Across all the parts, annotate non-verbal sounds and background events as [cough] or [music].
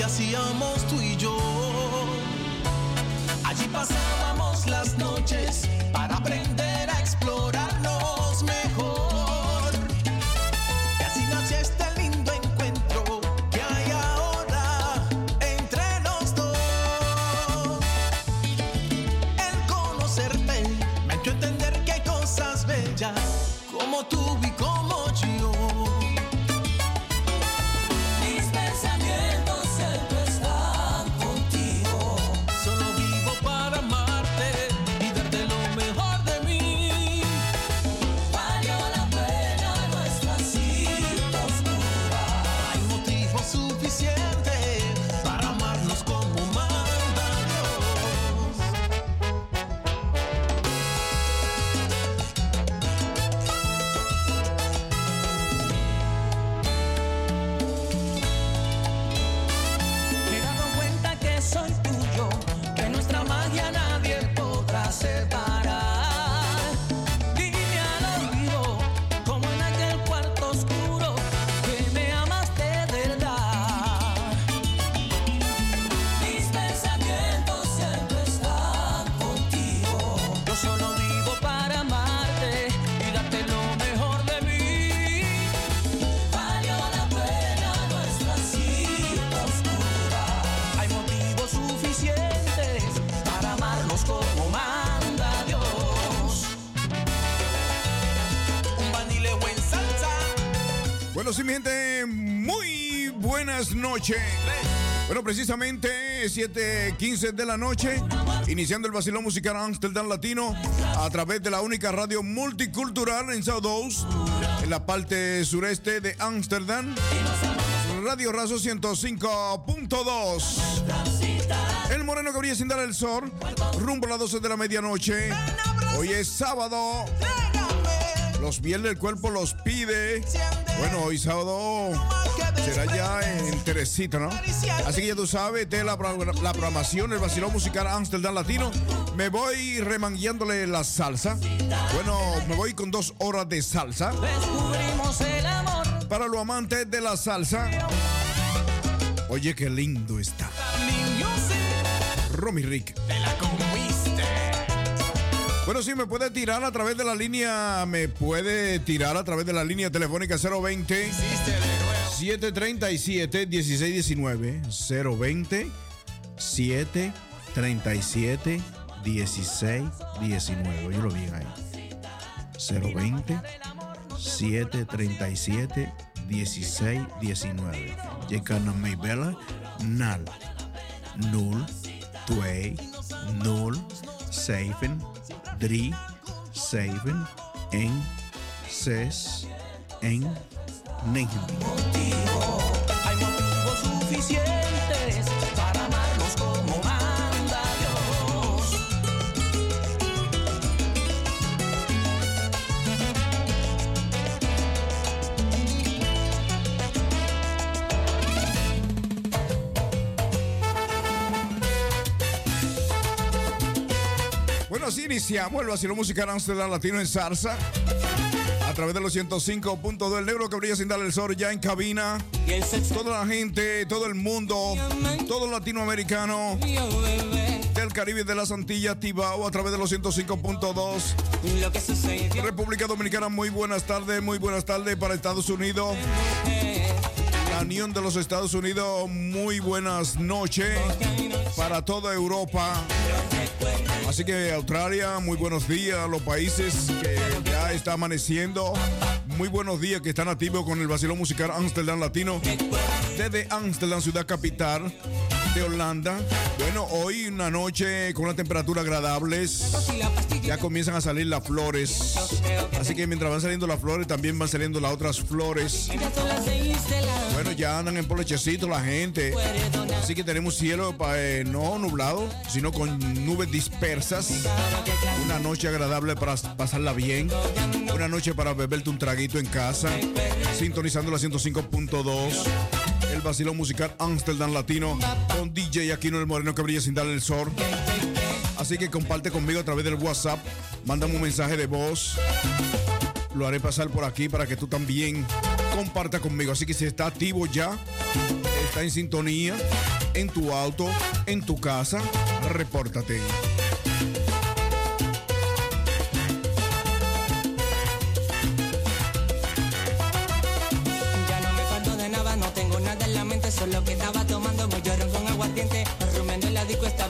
muy Precisamente 7:15 de la noche, iniciando el vacilón musical Amsterdam Latino a través de la única radio multicultural en South en la parte sureste de Amsterdam. Radio Razo 105.2. El moreno que sin dar el sol, rumbo a las 12 de la medianoche. Hoy es sábado. Los viernes el cuerpo los pide. Bueno, hoy sábado será ya en Teresita, ¿no? Así que ya tú sabes, de la, la programación, el vacilón musical Amsterdam Latino. Me voy remangueándole la salsa. Bueno, me voy con dos horas de salsa. Para los amantes de la salsa. Oye, qué lindo está. Romy Rick. Bueno, sí, me puede tirar a través de la línea, me puede tirar a través de la línea telefónica 020 737 1619 020 737 1619. Yo lo vi ahí. 020 737 1619. Jekana Maybella Nal Null Tway Null Safen drie, zeven, één, zes, één, negen. Hay motivos suficientes para amarnos como manda Dios. Bueno, así iniciamos el vacilo musical Amsterdam Latino en Zarza. A través de los 105.2 El Negro que brilla sin darle el sol ya en cabina. Toda la gente, todo el mundo, todo latinoamericano del Caribe de las Antillas, Tibao, a través de los 105.2. República Dominicana, muy buenas tardes, muy buenas tardes para Estados Unidos. La Unión de los Estados Unidos, muy buenas noches para toda Europa. Así que Australia, muy buenos días a los países que ya está amaneciendo. Muy buenos días que están activos con el vacilón musical Amsterdam Latino. Desde Amsterdam, ciudad capital. De Holanda. Bueno, hoy una noche con una temperatura agradables. Ya comienzan a salir las flores. Así que mientras van saliendo las flores, también van saliendo las otras flores. Bueno, ya andan en polechecito la gente. Así que tenemos cielo eh, no nublado, sino con nubes dispersas. Una noche agradable para pasarla bien. Una noche para beberte un traguito en casa. Sintonizando la 105.2 el vacilón musical Amsterdam Latino con DJ Aquino el Moreno que brilla sin darle el sol. Así que comparte conmigo a través del WhatsApp, mándame un mensaje de voz. Lo haré pasar por aquí para que tú también compartas conmigo. Así que si está activo ya, está en sintonía, en tu auto, en tu casa, repórtate.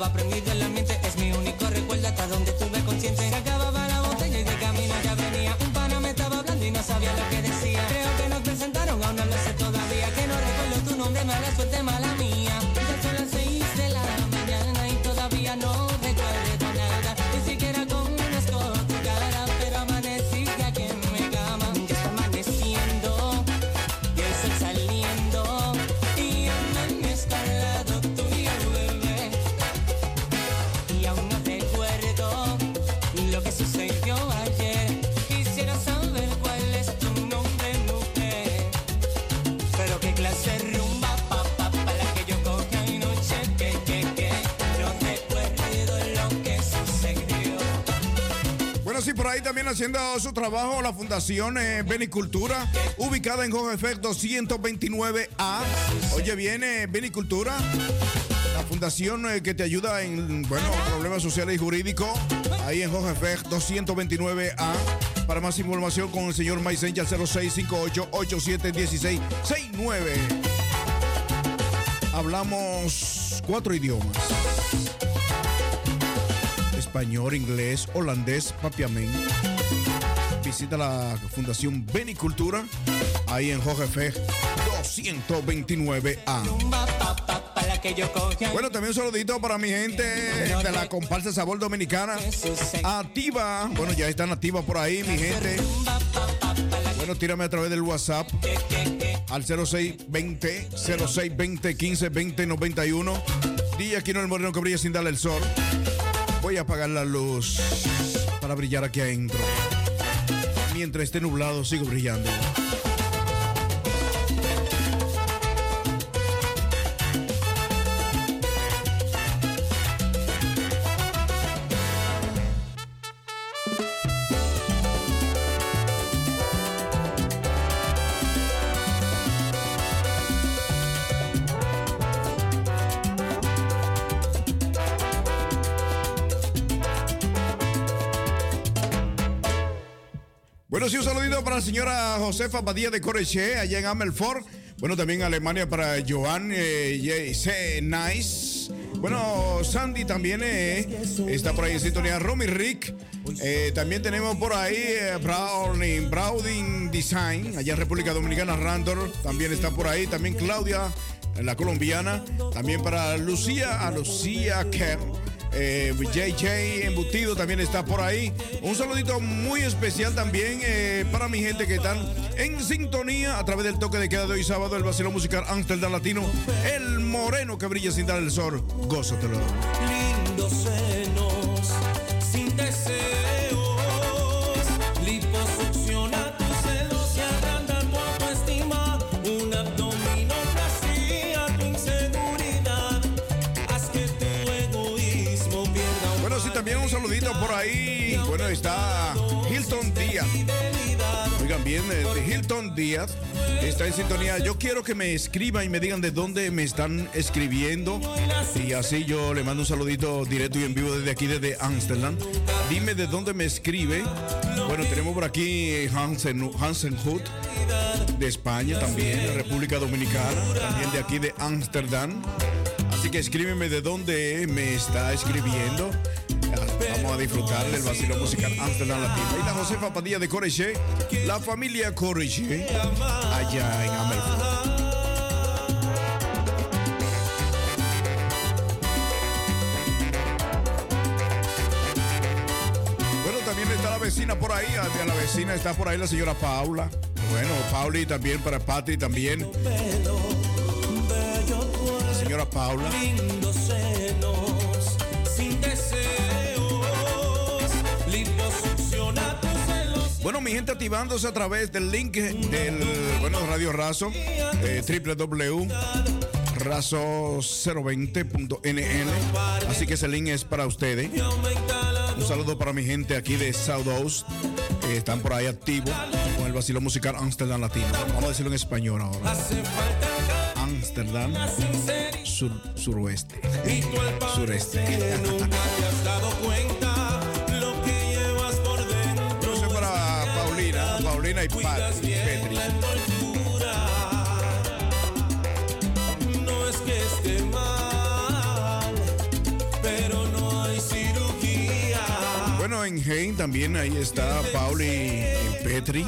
Estaba prendido en la mente. Es mi único recuerdo hasta donde estuve consciente. Ahí también haciendo su trabajo la Fundación eh, Benicultura, ubicada en Jojefec 229A. Oye, viene Benicultura, la fundación eh, que te ayuda en, bueno, problemas sociales y jurídicos, ahí en Jojefec 229A. Para más información con el señor Maisencha 0658-871669. Hablamos cuatro idiomas español, inglés, holandés, papiamén. Visita la Fundación Benicultura ahí en Jorge 229A. Bueno, también un saludito para mi gente de la comparsa Sabor Dominicana. Activa. Bueno, ya están activas por ahí, mi gente. Bueno, tírame a través del WhatsApp al 0620 0620 15 20 91. Día aquí no el moreno que brilla sin darle el sol. Voy a apagar la luz para brillar aquí adentro. Mientras esté nublado, sigo brillando. Bueno, sí, un saludito para la señora Josefa Badía de Coreche, allá en Amelfort. Bueno, también Alemania para Joan eh, C. Nice. Bueno, Sandy también eh, está por ahí en sintonía. Romy Rick. Eh, también tenemos por ahí eh, Browning, Browning Design, allá en República Dominicana. Randor también está por ahí. También Claudia, la colombiana. También para Lucía, a Lucía Kerr. JJ eh, Embutido también está por ahí. Un saludito muy especial también eh, para mi gente que están en sintonía a través del toque de queda de hoy sábado, el vacilón musical Amsterdam Latino, el moreno que brilla sin dar el sol. Gózatelo. Lindos senos, sin deseo. Está Hilton Díaz. Oigan bien, eh, Hilton Díaz está en sintonía. Yo quiero que me escriban y me digan de dónde me están escribiendo. Y así yo le mando un saludito directo y en vivo desde aquí, desde Amsterdam. Dime de dónde me escribe. Bueno, tenemos por aquí Hansen, Hansen Hood de España también, de República Dominicana, también de aquí de Amsterdam. Así que escríbeme de dónde me está escribiendo. Vamos a disfrutar del vacilo musical Amsterdam Latino. Ahí está José Papadilla de Coreche, la familia Coreche, allá en América. Bueno, también está la vecina por ahí, ah, a la vecina está por ahí la señora Paula. Bueno, Pauli también para Patri también. La señora Paula. Bueno, mi gente activándose a través del link del bueno Radio Razo, eh, www.razo020.nl. Así que ese link es para ustedes. Un saludo para mi gente aquí de South Coast, que están por ahí activos con el vacilo musical Amsterdam Latino. Vamos a decirlo en español ahora. Amsterdam sur, suroeste. Sureste. Y Petri. No es que esté mal, pero no hay cirugía. Bueno, en Hein también ahí está Pauli y Petri.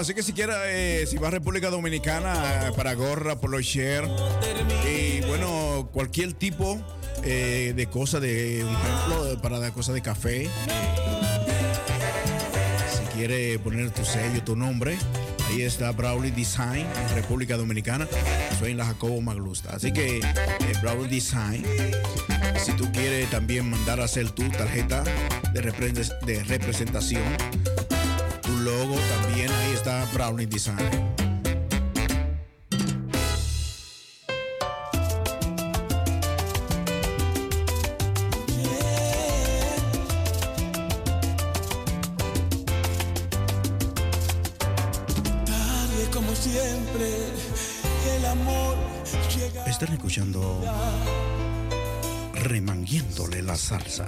Así que si quiere, eh, si va a República Dominicana eh, para gorra, polo share y bueno, cualquier tipo eh, de cosa, de un ejemplo, para dar cosas de café. si quiere poner tu sello, tu nombre, ahí está Brawley Design, República Dominicana. Soy en la Jacobo Maglusta. Así que Brawley Design, si tú quieres también mandar a hacer tu tarjeta de, representación está Brownie Design. como siempre, el amor Están escuchando remanguiéndole la salsa.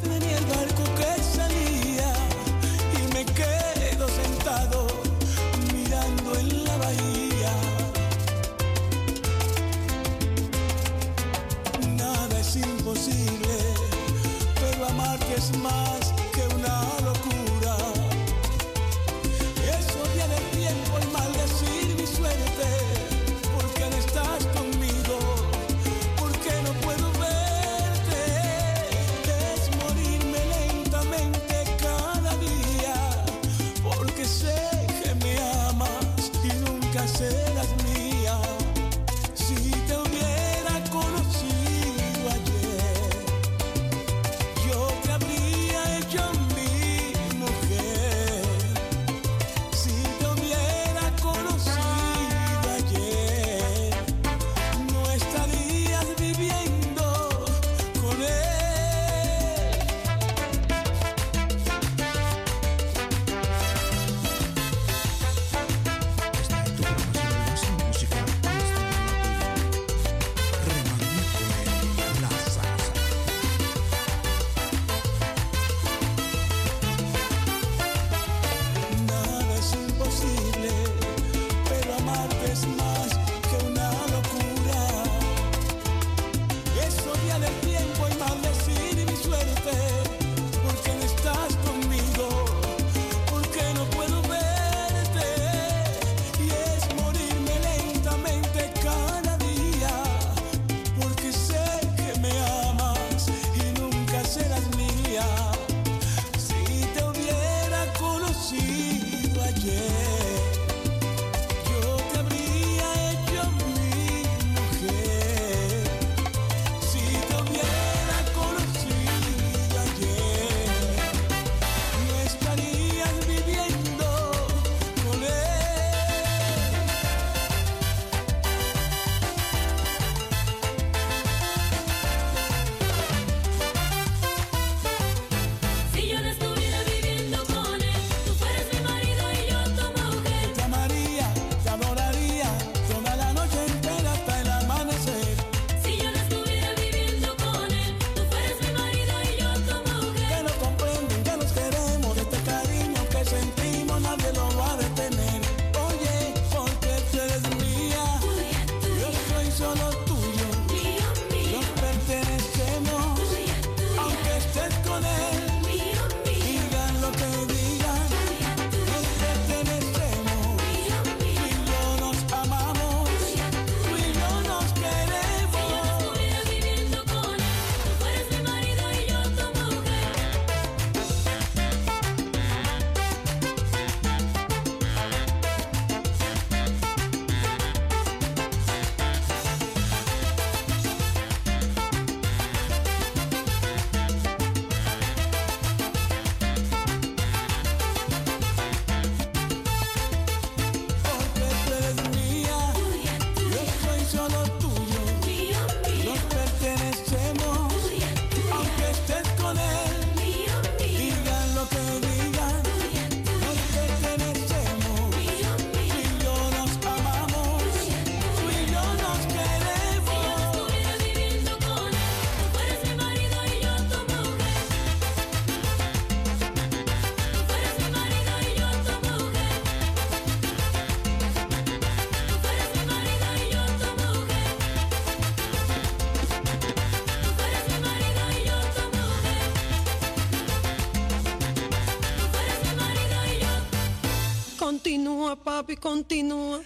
papi, continúa.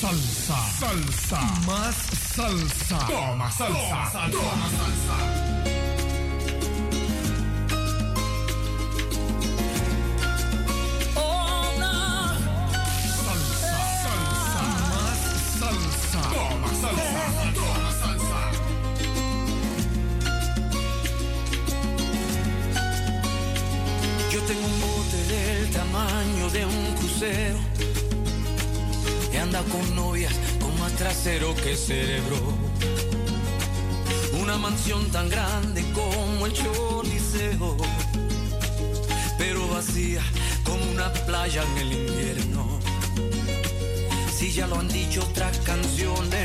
Salsa, salsa, más salsa. Toma salsa, toma salsa. Toma salsa. Una mansión tan grande como el Choliseo, pero vacía como una playa en el invierno. Si ya lo han dicho otras canciones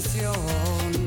canción.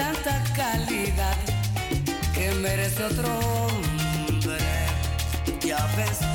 Tanta calidad que merece otro hombre. Ya ves,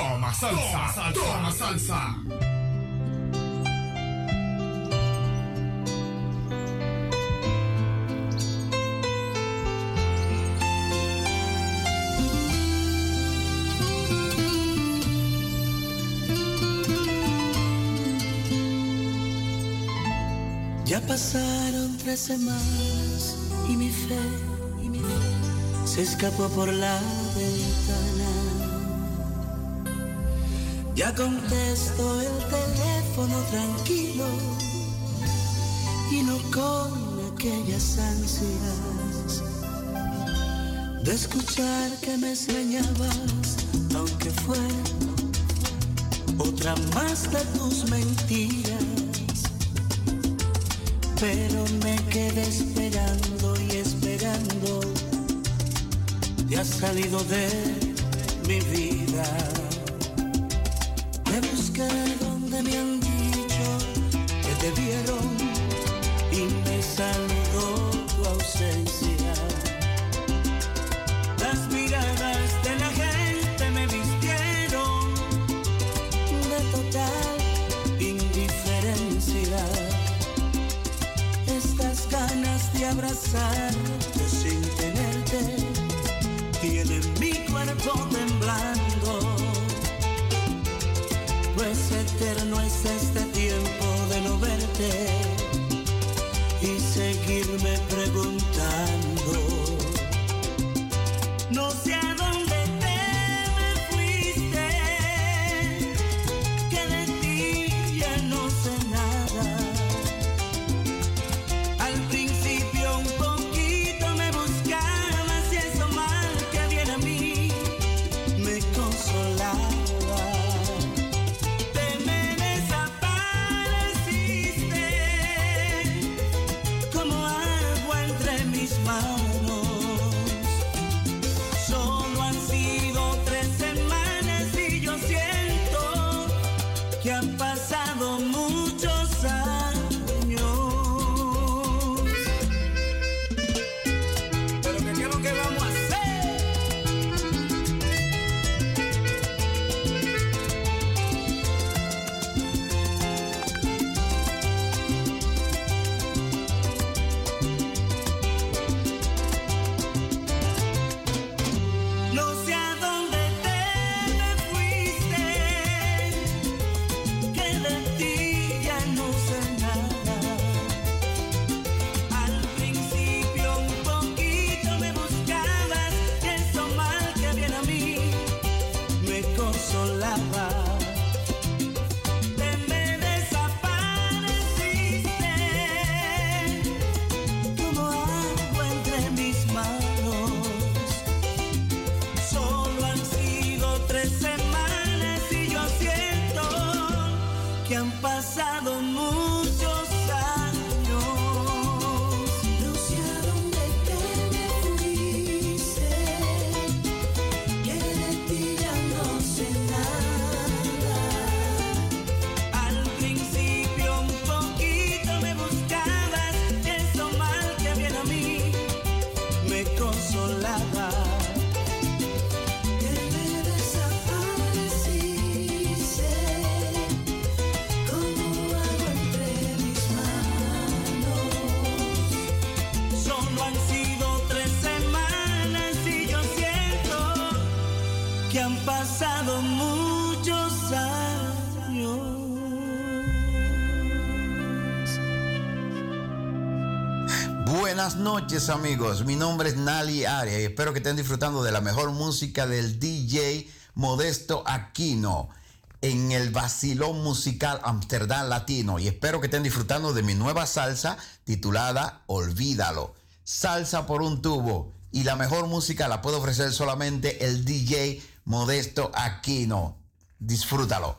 Toma salsa. Toma salsa. Ya pasaron tres semanas y mi fe, y mi fe se escapó por la ventana. Contesto el teléfono tranquilo y no con aquellas ansias de escuchar que me extrañabas, aunque fuera otra más de tus mentiras pero me quedé esperando y esperando. Te has salido de mi vida. Me busqué donde me han dicho que te vieron y me saludó tu ausencia. Las miradas de la gente me vistieron de total indiferencia estas ganas de abrazarte Pues eterno es este tiempo de no verte y seguirme noches amigos, mi nombre es Nali Aria y espero que estén disfrutando de la mejor música del DJ Modesto Aquino en el Basilón Musical Amsterdam Latino y espero que estén disfrutando de mi nueva salsa titulada Olvídalo. Salsa por un tubo y la mejor música la puede ofrecer solamente el DJ Modesto Aquino. Disfrútalo.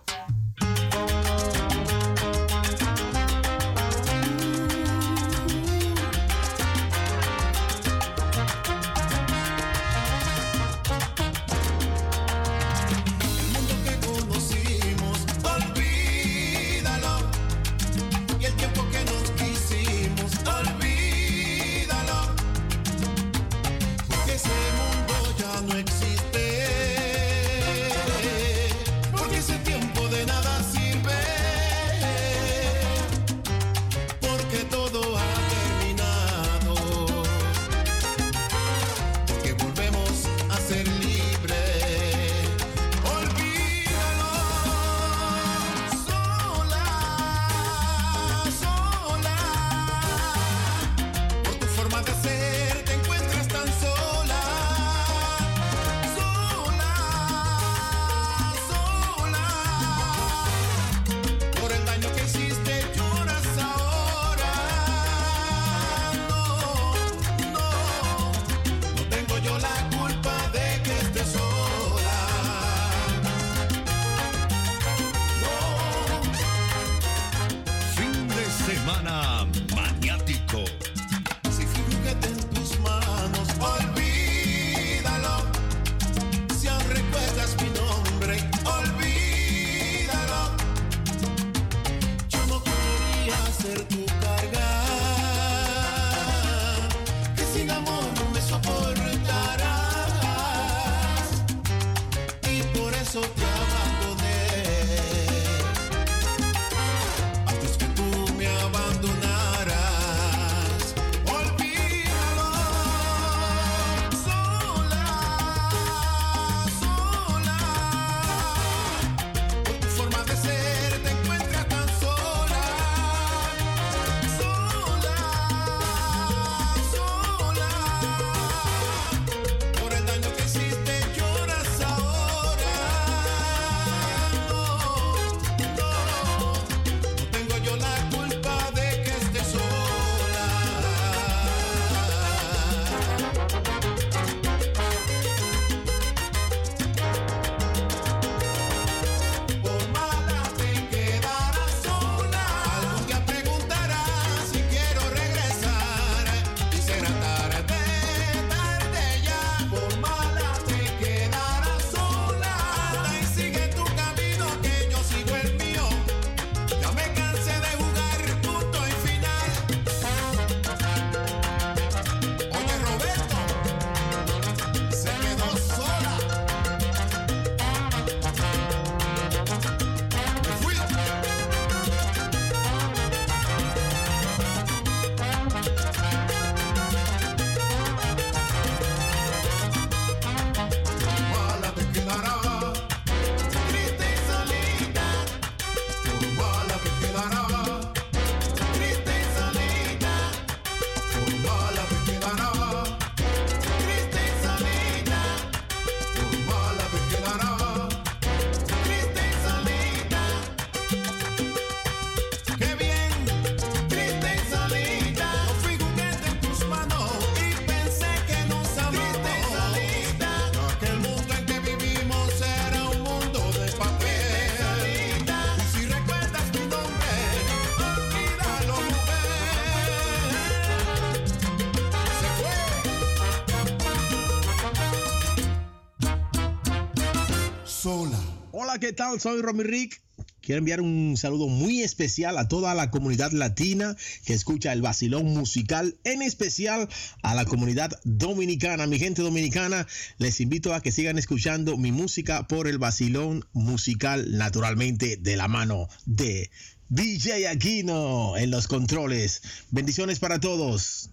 ¿Qué tal? Soy Romy Rick. Quiero enviar un saludo muy especial a toda la comunidad latina que escucha el vacilón musical, en especial a la comunidad dominicana. Mi gente dominicana, les invito a que sigan escuchando mi música por el vacilón musical, naturalmente de la mano de DJ Aquino en los controles. Bendiciones para todos.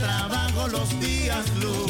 trabajo los días luz.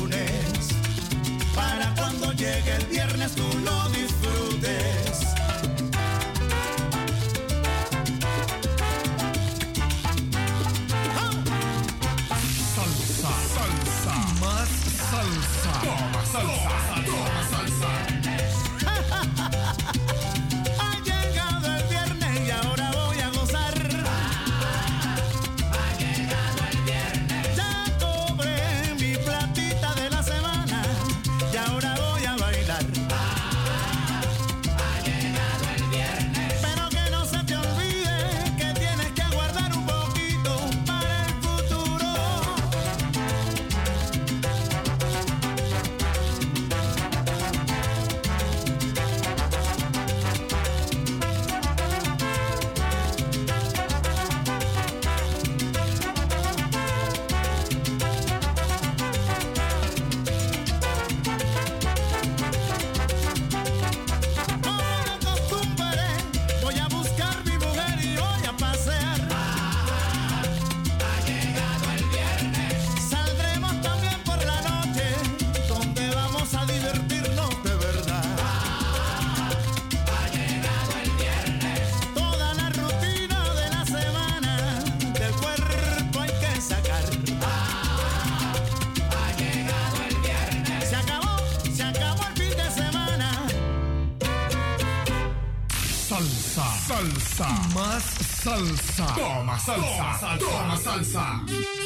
salsa. Toma salsa. Toma salsa. Toma salsa.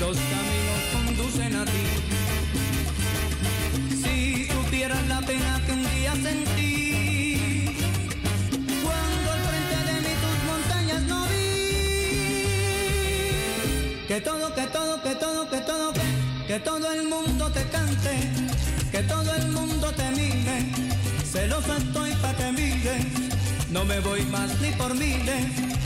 los caminos conducen a ti. Si supieras la pena que un día sentí, cuando al frente de mí tus montañas no vi. Que todo, que todo, que todo, que todo, que, que todo el mundo te cante, que todo el mundo te mire. Celoso estoy pa' que mires, no me voy más ni por miles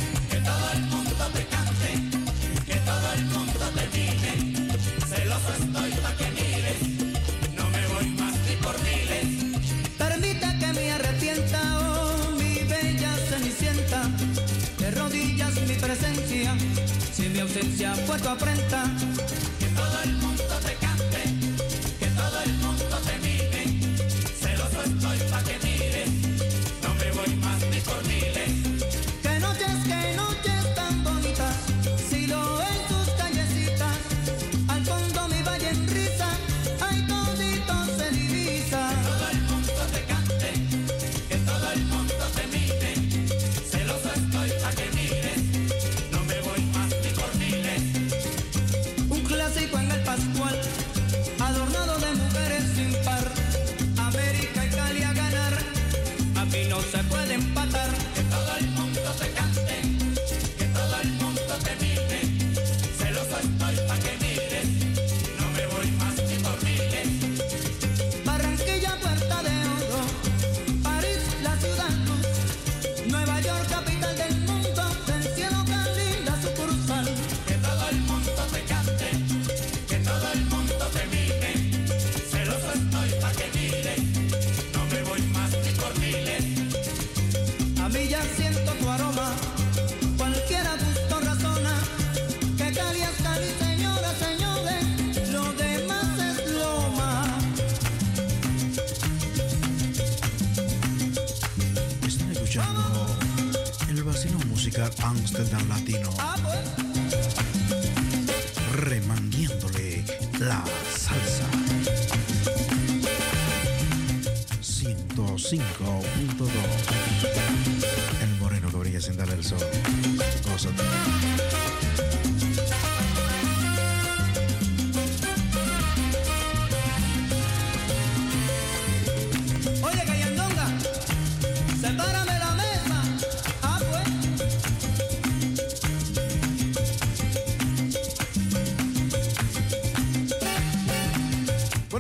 puesto a prenda Amsterdam Latino. Remandiéndole la salsa. 105.2 El moreno que brilla sin darle el sol.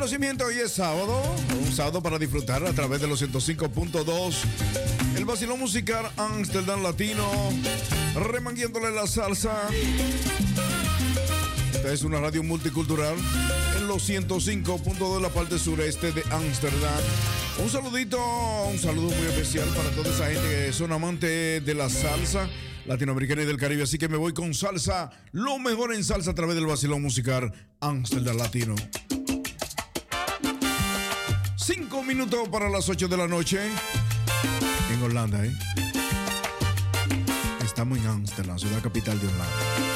Hoy es sábado, un sábado para disfrutar a través de los 105.2, el vacilón musical Amsterdam Latino, remanguiéndole la salsa. Esta es una radio multicultural en los 105.2 de la parte sureste de Ámsterdam. Un saludito, un saludo muy especial para toda esa gente que son amantes de la salsa latinoamericana y del Caribe. Así que me voy con salsa, lo mejor en salsa a través del vacilón musical Amsterdam Latino. Minutos para las 8 de la noche en Holanda, ¿eh? Estamos en Amsterdam, ciudad capital de Holanda.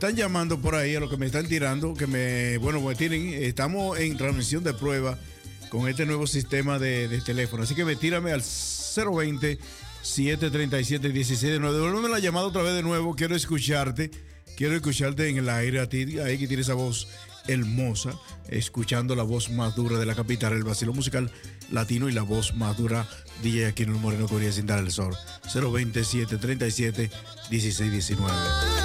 están llamando por ahí, a los que me están tirando, que me, bueno, me tienen, estamos en transmisión de prueba con este nuevo sistema de, teléfono. Así que metírame al 020 737 16 Devuélveme la llamada otra vez de nuevo. Quiero escucharte. Quiero escucharte en el aire a ti, ahí que tiene esa voz hermosa, escuchando la voz más dura de la capital, el vacilo musical latino y la voz más dura DJ Aquino Moreno Corría sin dar el sol. 020 737 1619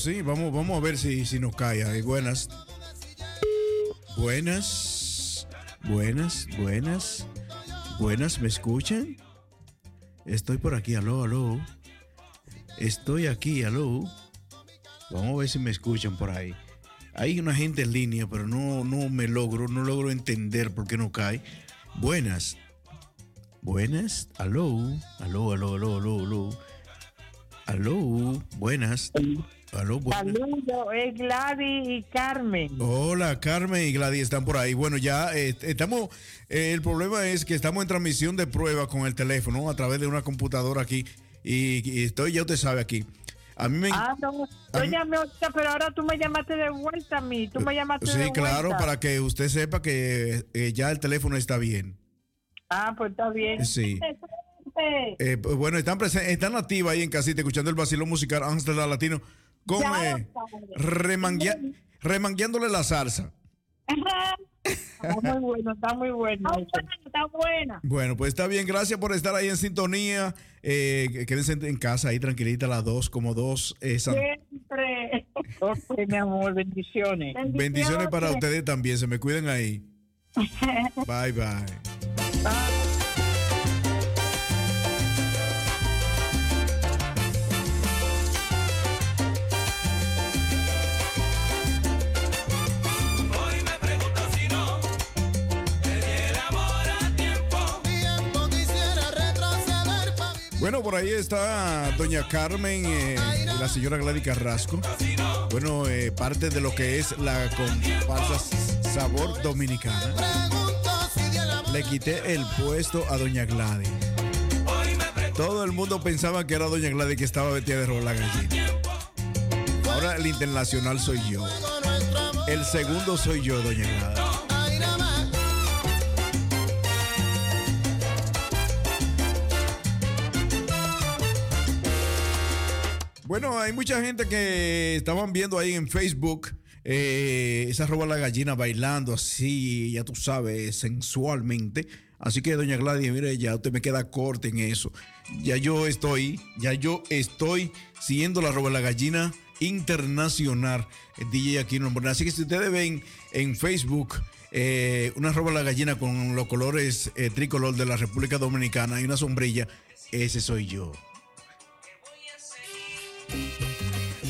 sí, vamos, vamos a ver si, si nos cae. buenas. Buenas. Buenas, buenas. Buenas, ¿me escuchan? Estoy por aquí, aló, aló. Estoy aquí, aló. Vamos a ver si me escuchan por ahí. Hay una gente en línea, pero no, no me logro, no logro entender por qué no cae. Buenas. Buenas, aló, aló, aló, aló, aló, aló. Aló, buenas. Aló. Saludos, es Gladys y Carmen. Hola, Carmen y Gladys están por ahí. Bueno, ya eh, estamos. eh, el problema es que estamos en transmisión de prueba con el teléfono a través de una computadora aquí. Y, y estoy, ya usted sabe, aquí. A mí me. Ah, no, yo mí- llamé ahorita, pero ahora tú me llamaste de vuelta a mí. Tú me llamaste de sí, vuelta. claro, para que usted sepa que eh, ya el teléfono está bien. Ah, pues está bien. Sí. Eh, pues, bueno, están, están activas ahí en casita escuchando el vacilón musical Amsterdam Latino con eh, remanguea- remangueándole la salsa. Está muy bueno, está muy bueno. Está buena, está buena. Bueno, pues está bien, gracias por estar ahí en sintonía. Eh, quédense en casa ahí tranquilita las dos, como dos. eh, san- Siempre. [laughs] Ok, mi amor, bendiciones. Bendiciones para ustedes también, se me cuiden ahí. [laughs] Bye, bye. Hoy Bueno, por ahí está doña Carmen, eh, la señora Gladys Carrasco. Bueno, eh, parte de lo que es la comparsa Sabor Dominicana. Le quité el puesto a doña Gladys. Todo el mundo pensaba que era doña Gladys que estaba vestida de rola gallina. Ahora el internacional soy yo. El segundo soy yo, doña Gladys. Bueno, hay mucha gente que estaban viendo ahí en Facebook eh, esa roba la gallina bailando así, ya tú sabes, sensualmente. Así que, doña Gladys, mire, ya usted me queda corta en eso. Ya yo estoy, ya yo estoy siguiendo la roba la gallina internacional, DJ aquí en Así que si ustedes ven en Facebook eh, una roba la gallina con los colores eh, tricolor de la República Dominicana y una sombrilla, ese soy yo.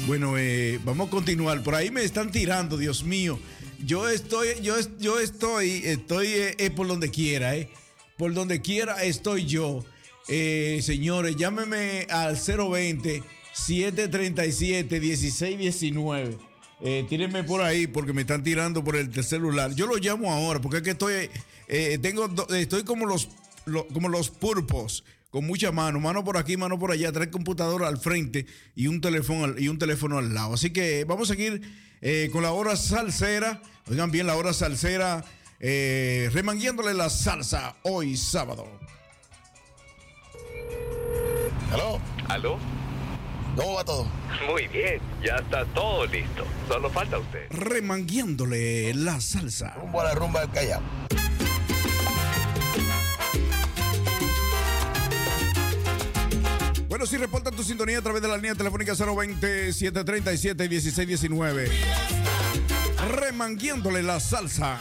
Bueno, eh, vamos a continuar. Por ahí me están tirando, Dios mío. Yo estoy, yo, yo estoy, estoy eh, por donde quiera, eh. Por donde quiera estoy yo. Eh, señores, llámeme al 020 737 1619. Eh, tírenme por ahí porque me están tirando por el celular. Yo lo llamo ahora porque es que estoy, eh, tengo, estoy como los, lo- como los purpos con mucha mano, mano por aquí, mano por allá, trae computadora al frente y un teléfono al, y un teléfono al lado. Así que vamos a seguir eh, con la hora salsera. Oigan bien, la hora salsera, eh, remanguiéndole la salsa hoy sábado. ¿Aló? ¿Aló? ¿Cómo va todo? Muy bien, ya está todo listo. Solo falta usted. Remanguiéndole la salsa. Rumbo a la rumba del Callao. Bueno, si reportan tu sintonía a través de la línea telefónica 020-737-1619. Remanguiéndole la salsa.